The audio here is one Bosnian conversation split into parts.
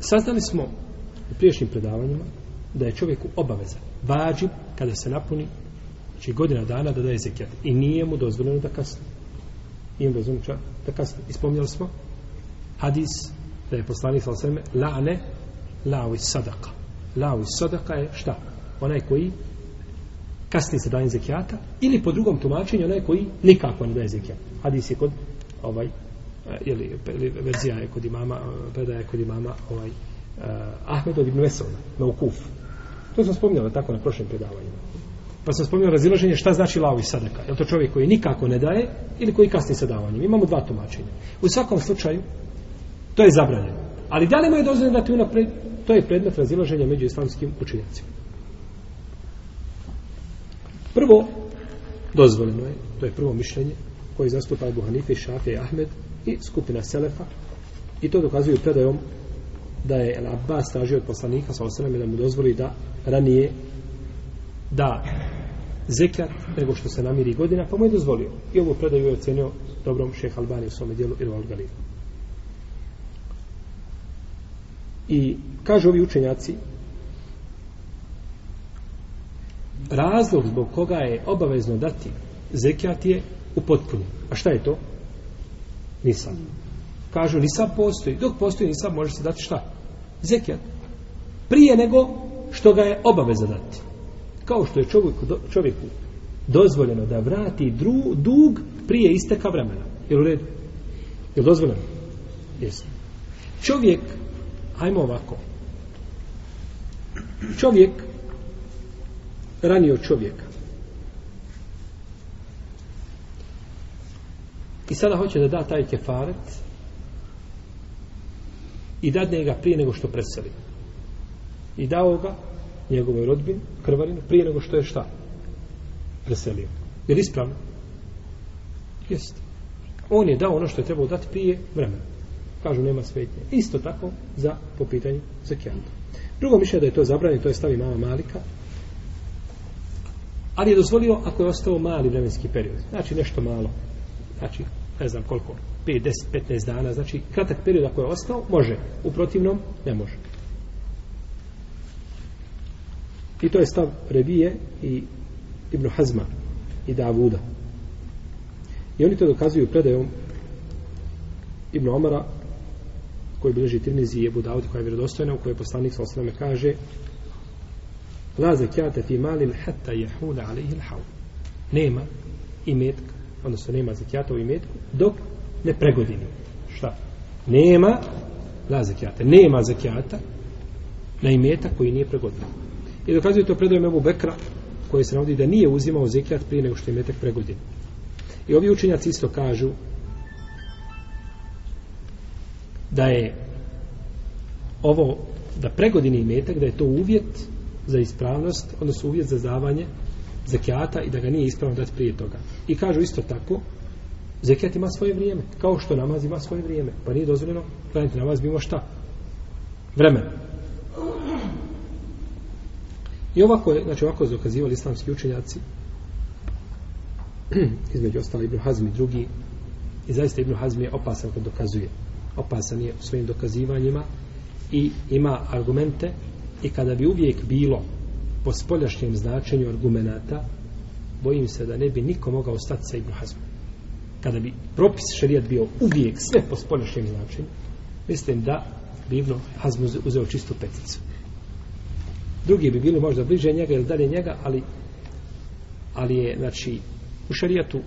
Saznali smo u priješnjim predavanjima da je čovjeku obaveza, vađi kada se napuni znači godina dana da daje zekijat. I nije mu dozvoljeno da kasni. Nije mu dozvoljeno čak da kasni. Ispomnjali smo hadis da je poslanik sa osreme la'ne la'u sadaka. La'u sadaka je šta? Onaj koji kasni sa dajem zekijata ili po drugom tumačenju onaj koji nikako ne daje zekijat. Hadis je kod ovaj Eh, ili verzija je kod imama eh, predaje kod imama ovaj eh, uh, Ahmed od Ibn Veselna na Ukuf. To sam spomnjala tako na prošlim predavanjima. Pa sam spomnio razilaženje šta znači lavi sadaka. Je to čovjek koji nikako ne daje ili koji kasni sa davanjem? Imamo dva tumačenja. U svakom slučaju, to je zabranjeno. Ali da li mu je dozvoljeno da ti unapred, to je predmet razilaženja među islamskim učenjacima. Prvo, dozvoljeno je, to je prvo mišljenje, koji zastupa Abu Hanife, Šafe i Ahmed i skupina Selefa. I to dokazuju predajom da je El Abbas tražio od poslanika sa osanem da mu dozvoli da ranije da zekat nego što se namiri godina, pa mu je dozvolio. I ovo predaju je ocenio dobrom šeha Albani u svome dijelu Irval Galil. I kažu ovi učenjaci razlog zbog koga je obavezno dati zekat je u. A šta je to? Nisam. Kažu nisam postoji. Dok postoji nisam može se dati šta? Zekijat. Prije nego što ga je obaveza dati kao što je čovjeku, čovjeku dozvoljeno da vrati dru, dug prije isteka vremena. Je u redu? Je dozvoljeno? Jesi. Čovjek, hajmo ovako, čovjek ranio čovjeka i sada hoće da da taj kefaret i dadne ga prije nego što preseli. I dao ga njegovoj rodbin, krvarinu, prije nego što je šta? Preselio. Je li ispravno? Jeste. On je dao ono što je trebao dati prije vremena. Kažu, nema svetnje. Isto tako za po pitanju zakijanta. Drugo mišljenje da je to zabranjeno, to je stavi mama Malika. Ali je dozvolio ako je ostao mali vremenski period. Znači nešto malo. Znači, ne znam koliko, 5, 10, 15 dana. Znači, kratak period ako je ostao, može. U protivnom, ne može. I to je stav Rebije i Ibn Hazma i Davuda. I oni to dokazuju predajom Ibn Omara koji bilježi Tirmizi i Ebu Davud koja je vjerodostojna u kojoj poslanik sa osnovne kaže La zekijate fi malin hatta jehuna alaihi l'haun. Nema imetka, odnosno nema zekijata u imetku, dok ne pregodini. Šta? Nema la zekijata. Nema zekijata na imetak koji nije pregodin. I dokazuje to predajem Ebu Bekra, koji se navodi da nije uzimao zekijat prije nego što je imetak pregodin. I ovi učenjaci isto kažu da je ovo, da pregodini imetak, da je to uvjet za ispravnost, odnosno uvjet za zavanje zekijata i da ga nije ispravno dati prije toga. I kažu isto tako, zekijat ima svoje vrijeme, kao što namaz ima svoje vrijeme. Pa nije dozvoljeno, klanjati namaz bimo šta? Vremena. I ovako je, znači ovako je dokazivali islamski učenjaci između ostali Ibn Hazm i drugi i zaista Ibn Hazm je opasan kad dokazuje opasan je u svojim dokazivanjima i ima argumente i kada bi uvijek bilo po spoljašnjem značenju argumenata bojim se da ne bi niko mogao ostati sa Ibn Hazmom kada bi propis šarijat bio uvijek sve po spoljašnjem značenju mislim da bi Ibn Hazm uzeo čistu peticu drugi bi bili možda bliže njega ili dalje njega, ali ali je, znači, u šarijatu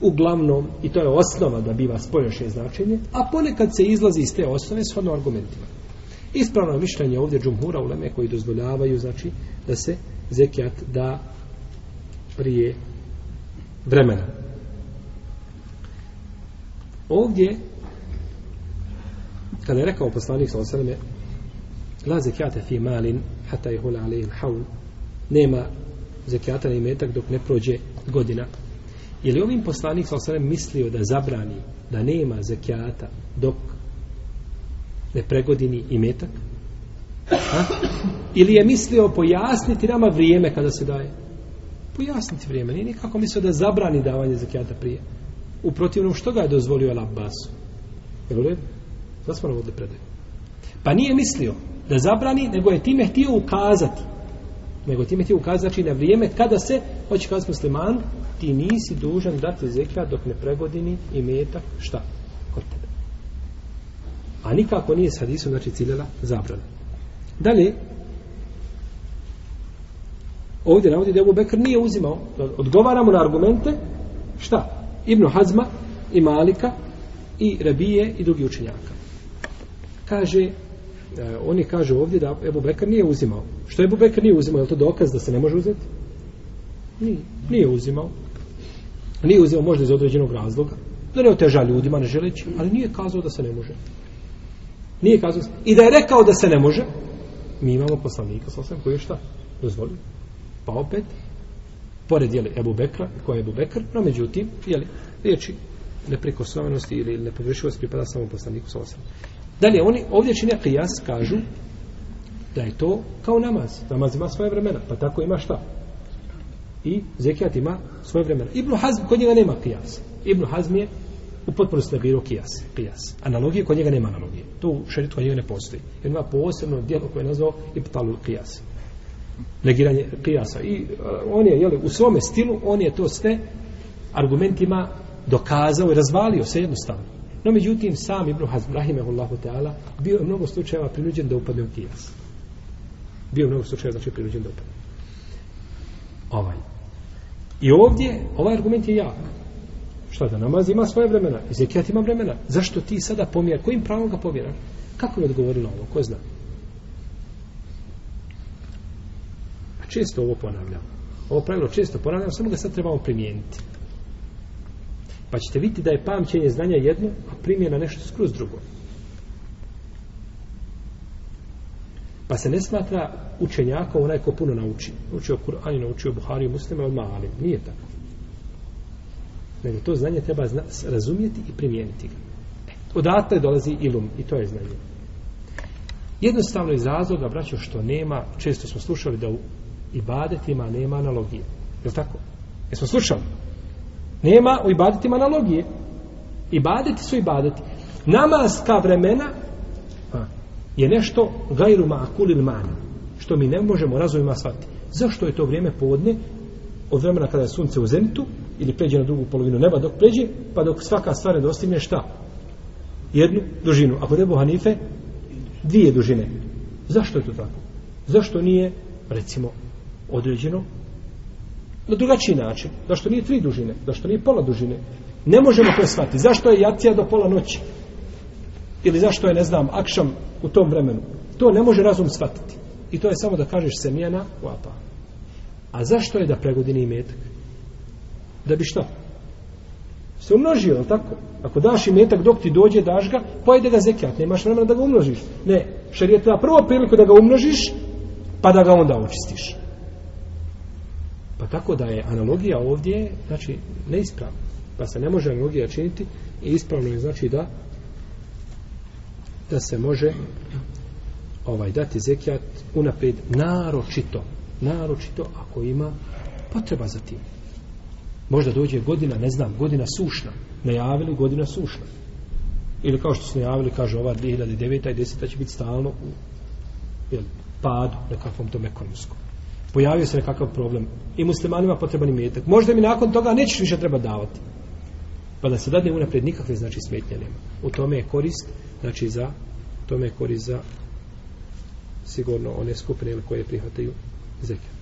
uglavnom, i to je osnova da biva spoljašnje značenje, a ponekad se izlazi iz te osnove s argumentima. Ispravno je mišljenje ovdje džumhura uleme koji dozvoljavaju, znači, da se zekijat da prije vremena. Ovdje, kada je rekao poslanik sa osaleme, la zekijate fi malin, hata je hula alejil haul nema zekijata na imetak dok ne prođe godina je li ovim poslanik sa osaleme mislio da zabrani da nema zekijata dok ne pregodini imetak ha? ili je mislio pojasniti nama vrijeme kada se daje pojasniti vrijeme nije nikako mislio da zabrani davanje zekijata prije u protivnom što ga je dozvolio El Abbasu je u redu? Zasmano ovdje predaju Pa nije mislio da zabrani, nego je time htio ukazati. Nego time htio ukazati, znači na vrijeme kada se, hoće kazati musliman, ti nisi dužan dati zekat dok ne pregodini i metak, šta? A nikako nije s hadisom, znači ciljela zabrana. Dalje, ovdje navodi da Ebu Bekr nije uzimao, odgovaramo na argumente, šta? Ibn Hazma i Malika i Rabije i drugi učenjaka. Kaže, e, oni kažu ovdje da Ebu Bekr nije uzimao. Što Ebu Bekr nije uzimao? Je to dokaz da se ne može uzeti? Nije, nije uzimao. Nije uzimao možda iz određenog razloga. Da ne oteža ljudima, ne želeći, ali nije kazao da se ne može. Nije kazao. I da je rekao da se ne može, mi imamo poslanika, sa osam, koji je šta? Dozvolio. Pa opet, pored, jeli, Ebu Bekra, koja je Ebu Bekr, no međutim, jeli, riječi neprikosnovenosti ili nepogrešivosti pripada samo poslaniku, sa osam. Dalje, oni ovdje čine kijas, kažu da je to kao namaz. Namaz ima svoje vremena, pa tako ima šta? I zekijat ima svoje vremena. Ibn Hazm, kod njega nema kijas. Ibn Hazm je u potpunosti negirao kijas, kijas. Analogije, kod njega nema analogije. To u šeritu kod njega ne postoji. Jer ima posebno dijelo koje je nazvao Ibtalu kijas. Negiranje kijasa. I uh, on je, jeli, u svome stilu, on je to sve argumentima dokazao i razvalio se jednostavno. No, međutim, sam Ibn Hazm, rahimehullahu ta'ala, bio je mnogo slučajeva prinuđen da upadne u kijas. Bio je mnogo slučajeva, znači, prinuđen da upadne. Ovaj. I ovdje, ovaj argument je jak. Šta da namaz ima svoje vremena, i zekijat ima vremena. Zašto ti sada pomjer, kojim pravom ga pomjeraš? Kako mi odgovori na ovo, ko zna? A često ovo ponavljam. Ovo pravilo često ponavljam, samo ga sad trebamo primijeniti. Pa ćete vidjeti da je pamćenje znanja jedno, a primjena nešto skroz drugo. Pa se ne smatra učenjakom onaj ko puno nauči. Učio Kur'an i naučio Buhari i muslima, ali. Nije tako. Nego to znanje treba zna, razumijeti i primijeniti ga. E, odatle dolazi ilum i to je znanje. Jednostavno iz razloga, braćo, što nema, često smo slušali da u ibadetima nema analogije. Je li tako? Jesmo slušali? Nema u ibadetima analogije. Ibadeti su ibadeti. Namaska vremena a, je nešto gajru ma'akul il mani. Što mi ne možemo razumima shvatiti. Zašto je to vrijeme podne od vremena kada je sunce u zenitu ili pređe na drugu polovinu neba dok pređe, pa dok svaka stvar ne dostigne šta? Jednu dužinu. Ako debu Hanife, dvije dužine. Zašto je to tako? Zašto nije, recimo, određeno na drugačiji način. Zašto nije tri dužine? Zašto nije pola dužine? Ne možemo to shvatiti. Zašto je jacija do pola noći? Ili zašto je, ne znam, akšam u tom vremenu? To ne može razum shvatiti. I to je samo da kažeš semijena u apa. A zašto je da pregodini imetak? Da bi što? Se umnožio, je tako? Ako daš imetak dok ti dođe, daš ga, pojede ga zekijat. Nemaš vremena da ga umnožiš. Ne, šarijet je prvo priliku da ga umnožiš, pa da ga onda očistiš. Pa tako da je analogija ovdje, znači, neispravna. Pa se ne može analogija činiti i ispravno je znači da da se može ovaj dati zekijat unaprijed naročito naročito ako ima potreba za tim možda dođe godina, ne znam, godina sušna najavili godina sušna ili kao što su najavili, kaže ova 2009. i 10. će biti stalno u jel, padu nekakvom tom ekonomskom pojavio se nekakav problem i muslimanima potreban imetak. Možda mi nakon toga nećeš više treba davati. Pa da se dadne unaprijed nikakve znači smetnje nema. U tome je korist, znači za tome je korist za sigurno one skupine koje prihvataju zekat.